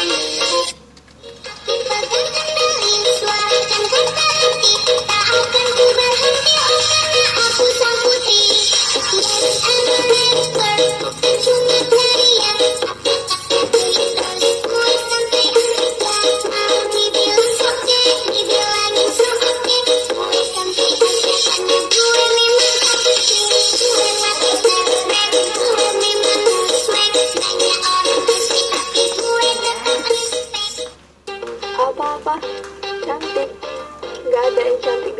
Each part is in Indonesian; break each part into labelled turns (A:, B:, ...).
A: Thank you. cantik. Nggak
B: ada yang
C: cantik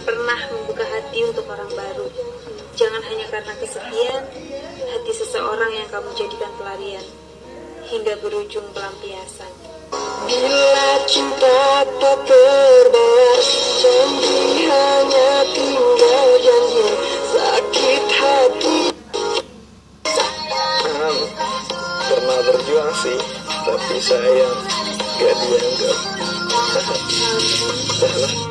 C: jangan pernah membuka hati untuk orang baru. Jangan hanya karena kesepian, hati seseorang yang kamu jadikan pelarian, hingga berujung pelampiasan.
D: bila cinta tak terbayar, janji hanya tinggal janji. Sakit hati
B: Hmm, Pernah berjuang sih Tapi sayang Gak dianggap Dah lah